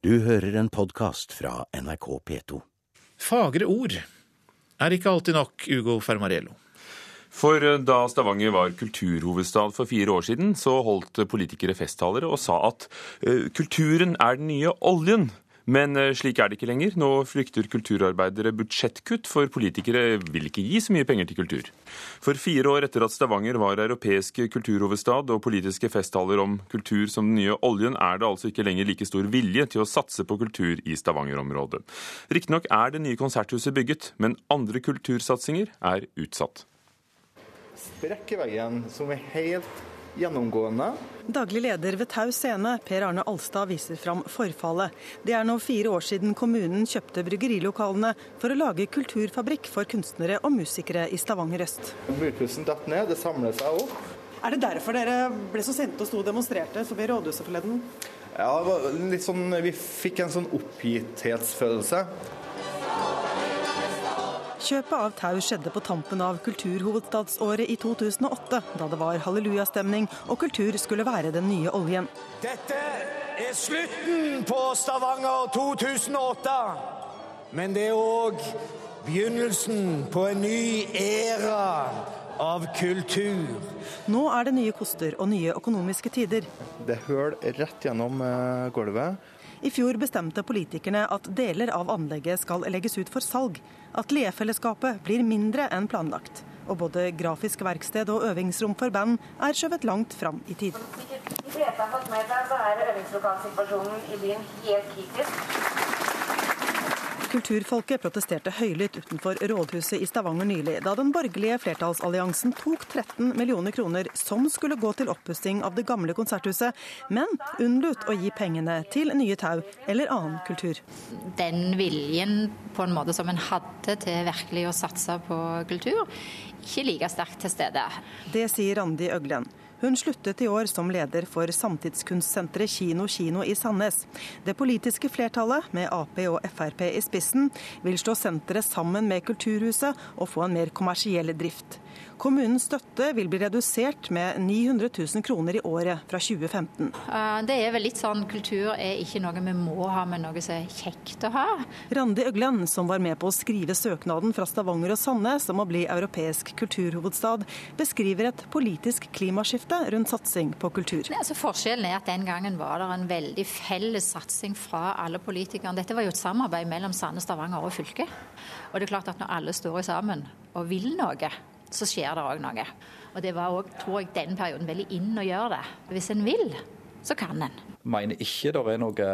Du hører en podkast fra NRK P2. Fagre ord er ikke alltid nok, Ugo Fermarello. For eh, da Stavanger var kulturhovedstad for fire år siden, så holdt politikere festtaler og sa at uh, kulturen er den nye oljen. Men uh, slik er det ikke lenger. Nå frykter kulturarbeidere budsjettkutt, for politikere vil ikke gi så mye penger til kultur. For fire år etter at Stavanger var europeisk kulturhovedstad og politiske festtaler om kultur som den nye oljen, er det altså ikke lenger like stor vilje til å satse på kultur i Stavanger-området. Riktignok er det nye konserthuset bygget, men andre kultursatsinger er utsatt Sprekkeveien som er helt gjennomgående. Daglig leder ved Tau scene, Per Arne Alstad, viser fram forfallet. Det er nå fire år siden kommunen kjøpte bryggerilokalene for å lage kulturfabrikk for kunstnere og musikere i Stavanger øst. Murpussen datt ned, det samler seg opp. Er det derfor dere ble så sinte og sto og demonstrerte forbi rådhuset forleden? Ja, litt sånn, vi fikk en sånn oppgitthetsfølelse. Kjøpet av Tau skjedde på tampen av kulturhovedstadsåret i 2008, da det var hallelujastemning og kultur skulle være den nye oljen. Dette er slutten på Stavanger 2008, men det er òg begynnelsen på en ny æra av kultur. Nå er det nye koster og nye økonomiske tider. Det er høl rett gjennom eh, gulvet. I fjor bestemte politikerne at deler av anlegget skal legges ut for salg. Atelierfellesskapet blir mindre enn planlagt. Og både grafisk verksted og øvingsrom for band er skjøvet langt fram i tid. Hvis fleste har fått med seg, så er øvingslokalsituasjonen i byen helt kritisk. Kulturfolket protesterte høylytt utenfor rådhuset i Stavanger nylig, da den borgerlige flertallsalliansen tok 13 millioner kroner som skulle gå til oppussing av det gamle konserthuset, men unnlot å gi pengene til nye tau eller annen kultur. Den viljen på en måte som en hadde til virkelig å satse på kultur, ikke like sterkt til stede. Det sier Randi Øglen. Hun sluttet i år som leder for samtidskunstsenteret Kino Kino i Sandnes. Det politiske flertallet, med Ap og Frp i spissen, vil slå senteret sammen med Kulturhuset og få en mer kommersiell drift. Kommunens støtte vil bli redusert med 900 000 kroner i året fra 2015. Det er vel litt sånn kultur er ikke noe vi må ha, men noe som er kjekt å ha. Randi Øglen, som var med på å skrive søknaden fra Stavanger og Sandnes om å bli europeisk kulturhovedstad, beskriver et politisk klimaskifte rundt satsing på kultur. Nei, altså forskjellen er at Den gangen var det en veldig felles satsing fra alle politikerne. Dette var jo et samarbeid mellom Sandnes, Stavanger og fylket. Og det er klart at når alle står sammen og vil noe, så skjer det òg noe. Og det var òg, tror jeg, den perioden veldig inn å gjøre det. Hvis en vil, så kan en. Mener ikke det er noe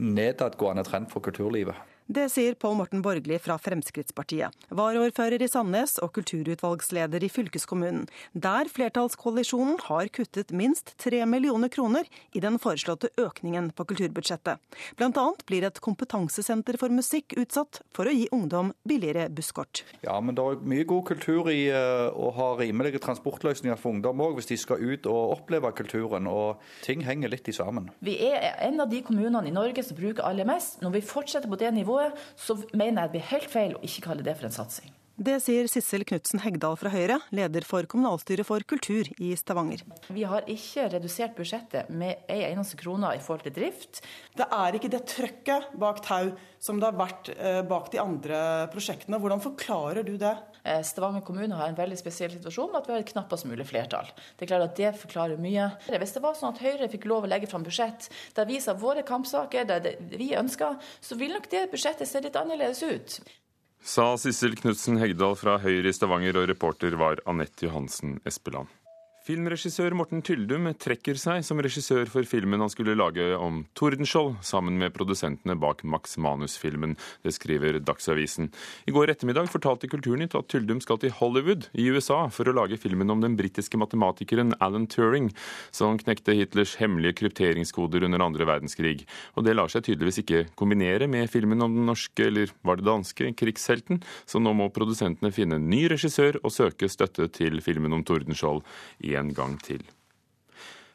nedadgående trend for kulturlivet. Det sier Pål Morten Borgli fra Fremskrittspartiet, varaordfører i Sandnes og kulturutvalgsleder i fylkeskommunen, der flertallskoalisjonen har kuttet minst tre millioner kroner i den foreslåtte økningen på kulturbudsjettet. Blant annet blir et kompetansesenter for musikk utsatt for å gi ungdom billigere busskort. Ja, men det er mye god kultur i eh, å ha rimelige transportløsninger for ungdom òg, hvis de skal ut og oppleve kulturen. Og ting henger litt i sammen. Vi er en av de kommunene i Norge som bruker aller mest. Når vi fortsetter på det nivået, nivået, så mener jeg det blir helt feil å ikke kalle det for en satsing. Det sier Sissel Knutsen Hegdal fra Høyre, leder for kommunalstyret for kultur i Stavanger. Vi har ikke redusert budsjettet med ei eneste krone i forhold til drift. Det er ikke det trøkket bak tau som det har vært eh, bak de andre prosjektene. Hvordan forklarer du det? Eh, Stavanger kommune har en veldig spesiell situasjon med at vi har et knappest mulig flertall. Det er klart at det forklarer mye. Hvis det var sånn at Høyre fikk lov å legge fram budsjett der vi sa våre kampsaker, der vi ønsker, så vil nok det budsjettet se litt annerledes ut. Sa Sissel Knutsen Hegdal fra Høyre i Stavanger, og reporter var Anette Johansen Espeland. Filmregissør Morten Tyldum trekker seg som regissør for filmen han skulle lage om Tordenskjold, sammen med produsentene bak Max Manus-filmen. Det skriver Dagsavisen. I går ettermiddag fortalte Kulturnytt at Tyldum skal til Hollywood i USA for å lage filmen om den britiske matematikeren Alan Turing, som knekte Hitlers hemmelige krypteringskoder under andre verdenskrig. Og det lar seg tydeligvis ikke kombinere med filmen om den norske, eller var det danske, krigshelten, så nå må produsentene finne en ny regissør og søke støtte til filmen om Tordenskjold igjen en gang til.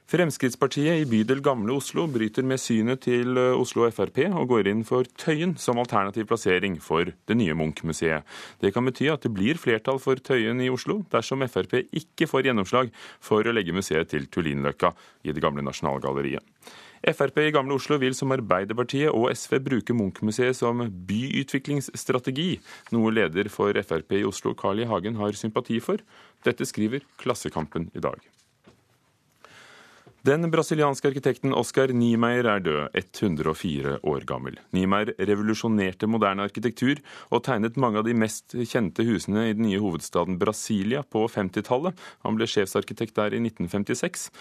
Fremskrittspartiet i bydel Gamle Oslo bryter med synet til eh, Oslo Frp og går inn for Tøyen som alternativ plassering for det nye Munch-museet. Det kan bety at det blir flertall for Tøyen i Oslo dersom Frp ikke får gjennomslag for å legge museet til Tullinløkka i det gamle Nasjonalgalleriet. Frp i Gamle Oslo vil som Arbeiderpartiet og SV bruke Munch-museet som byutviklingsstrategi, noe leder for Frp i Oslo, Carl I. Hagen, har sympati for. Dette skriver Klassekampen i dag. Den brasilianske arkitekten Oscar Niemeyer er død, 104 år gammel. Niemeyer revolusjonerte moderne arkitektur og tegnet mange av de mest kjente husene i den nye hovedstaden Brasilia på 50-tallet. Han ble sjefsarkitekt der i 1956.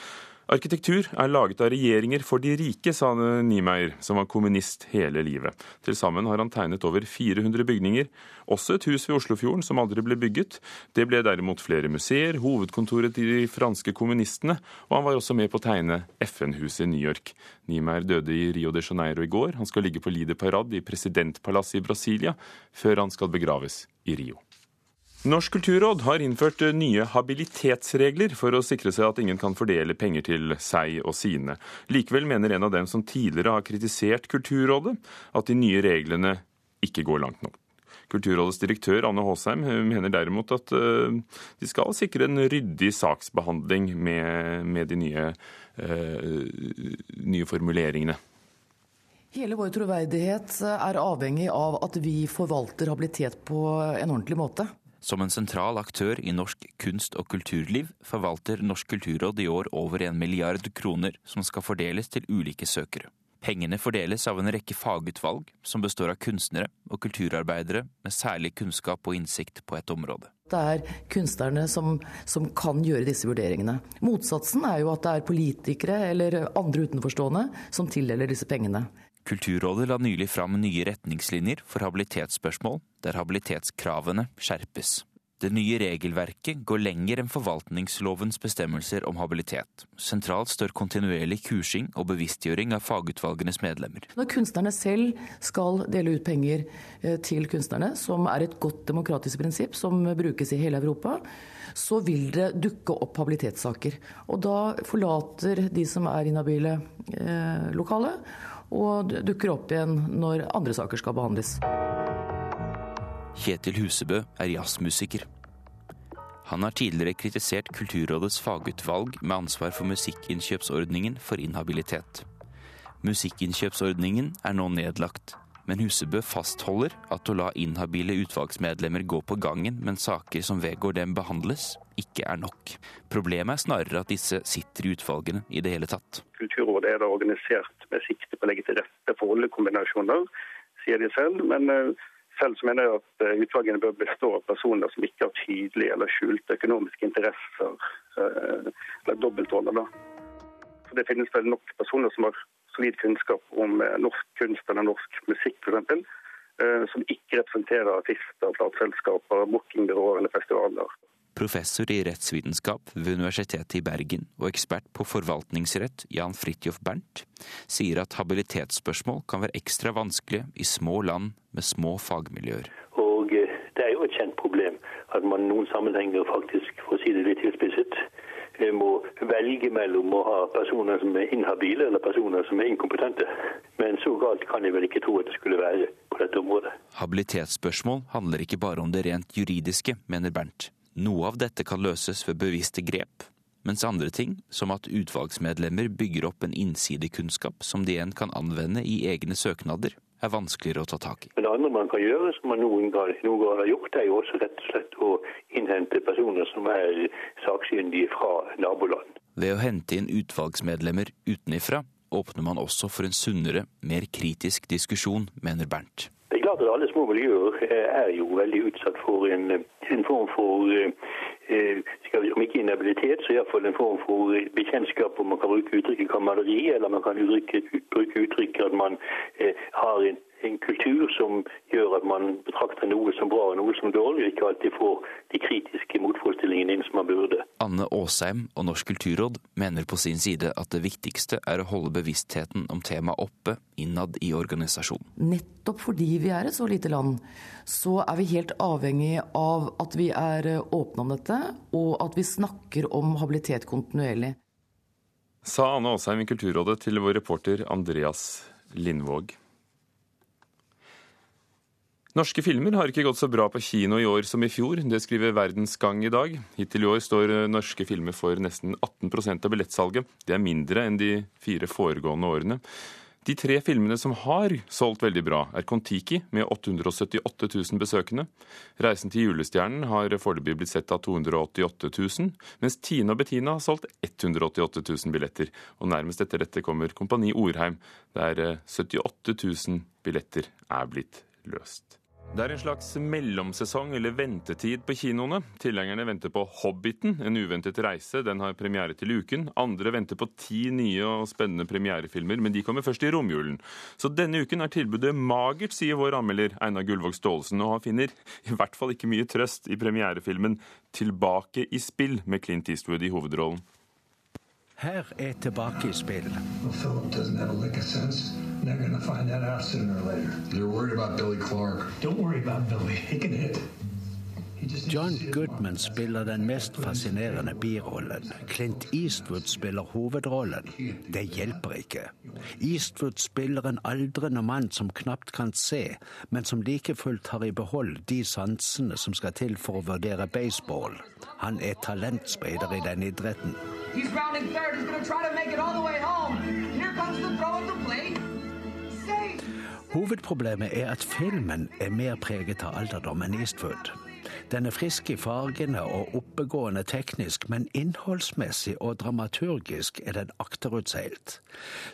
Arkitektur er laget av regjeringer for de rike, sa Niemeyer, som var kommunist hele livet. Til sammen har han tegnet over 400 bygninger, også et hus ved Oslofjorden som aldri ble bygget. Det ble derimot flere museer, hovedkontoret til de franske kommunistene, og han var også med på å tegne FN-huset i New York. Niemeyer døde i Rio de Janeiro i går. Han skal ligge på Lide Parade i presidentpalasset i Brasilia, før han skal begraves i Rio. Norsk kulturråd har innført eh, nye habilitetsregler for å sikre seg at ingen kan fordele penger til seg og sine. Likevel mener en av dem som tidligere har kritisert Kulturrådet, at de nye reglene ikke går langt nok. Kulturrådets direktør Anne Håsheim eh, mener derimot at eh, de skal sikre en ryddig saksbehandling med, med de nye, øh, nye formuleringene. Hele vår troverdighet er avhengig av at vi forvalter habilitet på en ordentlig måte. Som en sentral aktør i norsk kunst- og kulturliv forvalter Norsk kulturråd i år over en milliard kroner som skal fordeles til ulike søkere. Pengene fordeles av en rekke fagutvalg som består av kunstnere og kulturarbeidere med særlig kunnskap og innsikt på et område. Det er kunstnerne som, som, kan gjøre disse vurderingene. Motsatsen er jo at det er politikere eller andre utenforstående som tildeler disse pengene. Kulturrådet la nylig fram nye retningslinjer for habilitetsspørsmål, der habilitetskravene skjerpes. Det nye regelverket går lenger enn forvaltningslovens bestemmelser om habilitet. Sentralt står kontinuerlig kursing og bevisstgjøring av fagutvalgenes medlemmer. Når kunstnerne selv skal dele ut penger eh, til kunstnerne, som er et godt demokratisk prinsipp som brukes i hele Europa, så vil det dukke opp habilitetssaker. Og da forlater de som er inhabile eh, lokalet og dukker opp igjen når andre saker skal behandles. Kjetil Husebø er jazzmusiker. Han har tidligere kritisert Kulturrådets fagutvalg med ansvar for musikkinnkjøpsordningen for inhabilitet. Musikkinnkjøpsordningen er nå nedlagt, men Husebø fastholder at å la inhabile utvalgsmedlemmer gå på gangen mens saker som vedgår dem behandles, ikke er nok. Problemet er snarere at disse sitter i utvalgene i det hele tatt. Kulturrådet er da organisert med sikte på å legge til rette for rollekombinasjoner, sier de selv. Men eh, selv så mener jeg at eh, utvalgene bør bestå av personer som ikke har tydelige eller skjulte økonomiske interesser eh, eller dobbeltroller. Det finnes vel nok personer som har solid kunnskap om eh, norsk kunst eller norsk musikk f.eks., eh, som ikke representerer artister, plateselskaper, bookingbyråer eller festivaler. Professor i rettsvitenskap ved Universitetet i Bergen og ekspert på forvaltningsrett Jan Fridtjof Bernt sier at habilitetsspørsmål kan være ekstra vanskelige i små land med små fagmiljøer. Og eh, Det er jo et kjent problem at man noen sammenhenger faktisk, for å si det litt tilspisset, må velge mellom å ha personer som er inhabile eller personer som er inkompetente. Men så galt kan jeg vel ikke tro at det skulle være på dette området. Habilitetsspørsmål handler ikke bare om det rent juridiske, mener Bernt. Noe av dette kan løses ved bevisste grep, mens andre ting, som at utvalgsmedlemmer bygger opp en innsidekunnskap som de igjen kan anvende i egne søknader, er vanskeligere å ta tak i. Andre man kan gjøre, som man noen grad, noen grad har gjort, er jo også rett og slett å innhente personer som er sakkyndige fra naboland. Ved å hente inn utvalgsmedlemmer utenifra åpner man også for en sunnere, mer kritisk diskusjon, mener Bernt. Det er klart at Alle små miljøer er jo veldig utsatt for en, en form for eh, vi, om ikke inhabilitet, så iallfall en form for bekjentskap hvor man kan bruke uttrykket kamaleri, eller man kan bruke, uttrykket at man eh, har en en kultur som gjør at man betrakter noe som bra og noe som dårlig, og ikke alltid får de kritiske motforestillingene inn som man burde. Anne Aasheim og Norsk kulturråd mener på sin side at det viktigste er å holde bevisstheten om temaet oppe innad i organisasjonen. Nettopp fordi vi er et så lite land, så er vi helt avhengig av at vi er åpne om dette, og at vi snakker om habilitet kontinuerlig. Sa Anne Aasheim i Kulturrådet til vår reporter Andreas Lindvåg. Norske filmer har ikke gått så bra på kino i år som i fjor. Det skriver Verdens Gang i dag. Hittil i år står norske filmer for nesten 18% av billettsalget. Det er mindre enn de fire foregående årene. De tre filmene som har solgt veldig bra, er Kon-Tiki med 878 000 besøkende. 'Reisen til julestjernen' har foreløpig blitt sett av 288 000, mens Tine og Bettina har solgt 188 000 billetter. Og nærmest etter dette kommer Kompani Orheim, der 78 000 billetter er blitt løst. Det er en slags mellomsesong eller ventetid på kinoene. Tilhengerne venter på 'Hobbiten', en uventet reise. Den har premiere til uken. Andre venter på ti nye og spennende premierefilmer, men de kommer først i romjulen. Så denne uken er tilbudet magert, sier vår anmelder Einar Gullvåg Staalesen, og han finner i hvert fall ikke mye trøst i premierefilmen 'Tilbake i spill' med Clint Eastwood i hovedrollen. Her er Tilbake i spill. They're going to find that out sooner or later. They're worried about Billy Clark. Don't worry about Billy. He can hit. John Goodman spiller den mest fascinerende birollen. Clint Eastwood spiller hovedrollen. Det hjelper ikke. Eastwood spiller en aldrende mann som knapt kan se, men som like fullt har i behold de sansene som skal til for å vurdere baseball. Han er talentspeider i den idretten. He's rounding third. He's going to try to make it all the way home. Hovedproblemet er at filmen er mer preget av alderdom enn Eastwood. Den er frisk i fargene og oppegående teknisk, men innholdsmessig og dramaturgisk er den akterutseilt.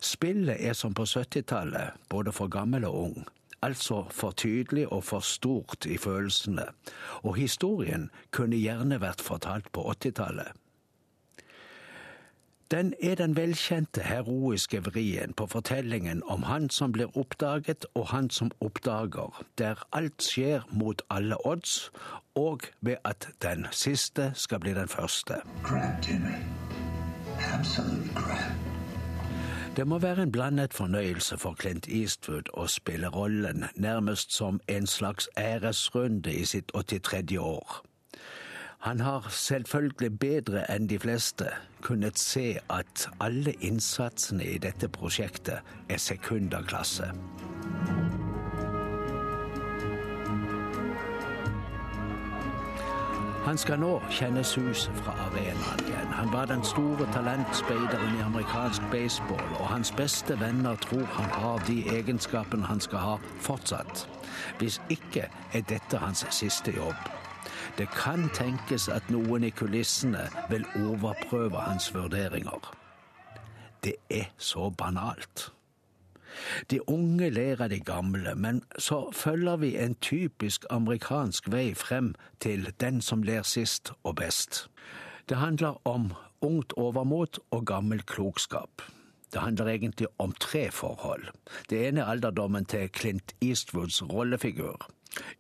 Spillet er som på 70-tallet, både for gammel og ung. Altså for tydelig og for stort i følelsene. Og historien kunne gjerne vært fortalt på 80-tallet. Den er den velkjente heroiske vrien på fortellingen om han som blir oppdaget og han som oppdager, der alt skjer mot alle odds, og ved at den siste skal bli den første. Crap, Jimmy. Absolute crap. Det må være en blandet fornøyelse for Clint Eastwood å spille rollen nærmest som en slags æresrunde i sitt 83. år. Han har selvfølgelig bedre enn de fleste kunnet se at alle innsatsene i dette prosjektet er sekunderklasse. Han skal nå kjenne suset fra arenaen igjen. Han var den store talentspeideren i amerikansk baseball, og hans beste venner tror han har de egenskapene han skal ha fortsatt. Hvis ikke er dette hans siste jobb. Det kan tenkes at noen i kulissene vil overprøve hans vurderinger. Det er så banalt. De unge ler av de gamle, men så følger vi en typisk amerikansk vei frem til den som ler sist og best. Det handler om ungt overmot og gammel klokskap. Det handler egentlig om tre forhold. Det ene er alderdommen til Clint Eastwoods rollefigur.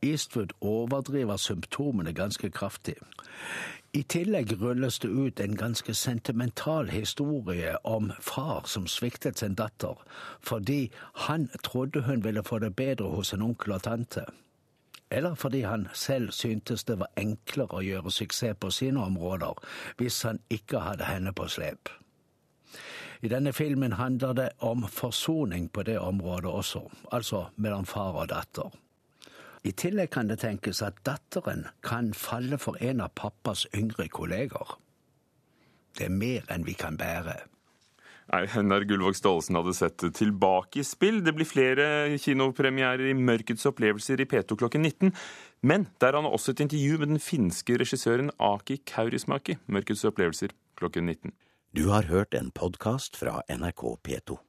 Eastwood overdriver symptomene ganske kraftig. I tillegg rulles det ut en ganske sentimental historie om far som sviktet sin datter fordi han trodde hun ville få det bedre hos en onkel og tante. Eller fordi han selv syntes det var enklere å gjøre suksess på sine områder hvis han ikke hadde henne på slep. I denne filmen handler det om forsoning på det området også, altså mellom far og datter. I tillegg kan det tenkes at datteren kan falle for en av pappas yngre kolleger. Det er mer enn vi kan bære. Nei, Hennar Gullvåg Staalesen hadde sett tilbake i spill. Det blir flere kinopremierer i Mørkets opplevelser i P2 klokken 19. Men der har han også et intervju med den finske regissøren Aki Kaurismaki. Mørkets opplevelser klokken 19. Du har hørt en podkast fra NRK P2.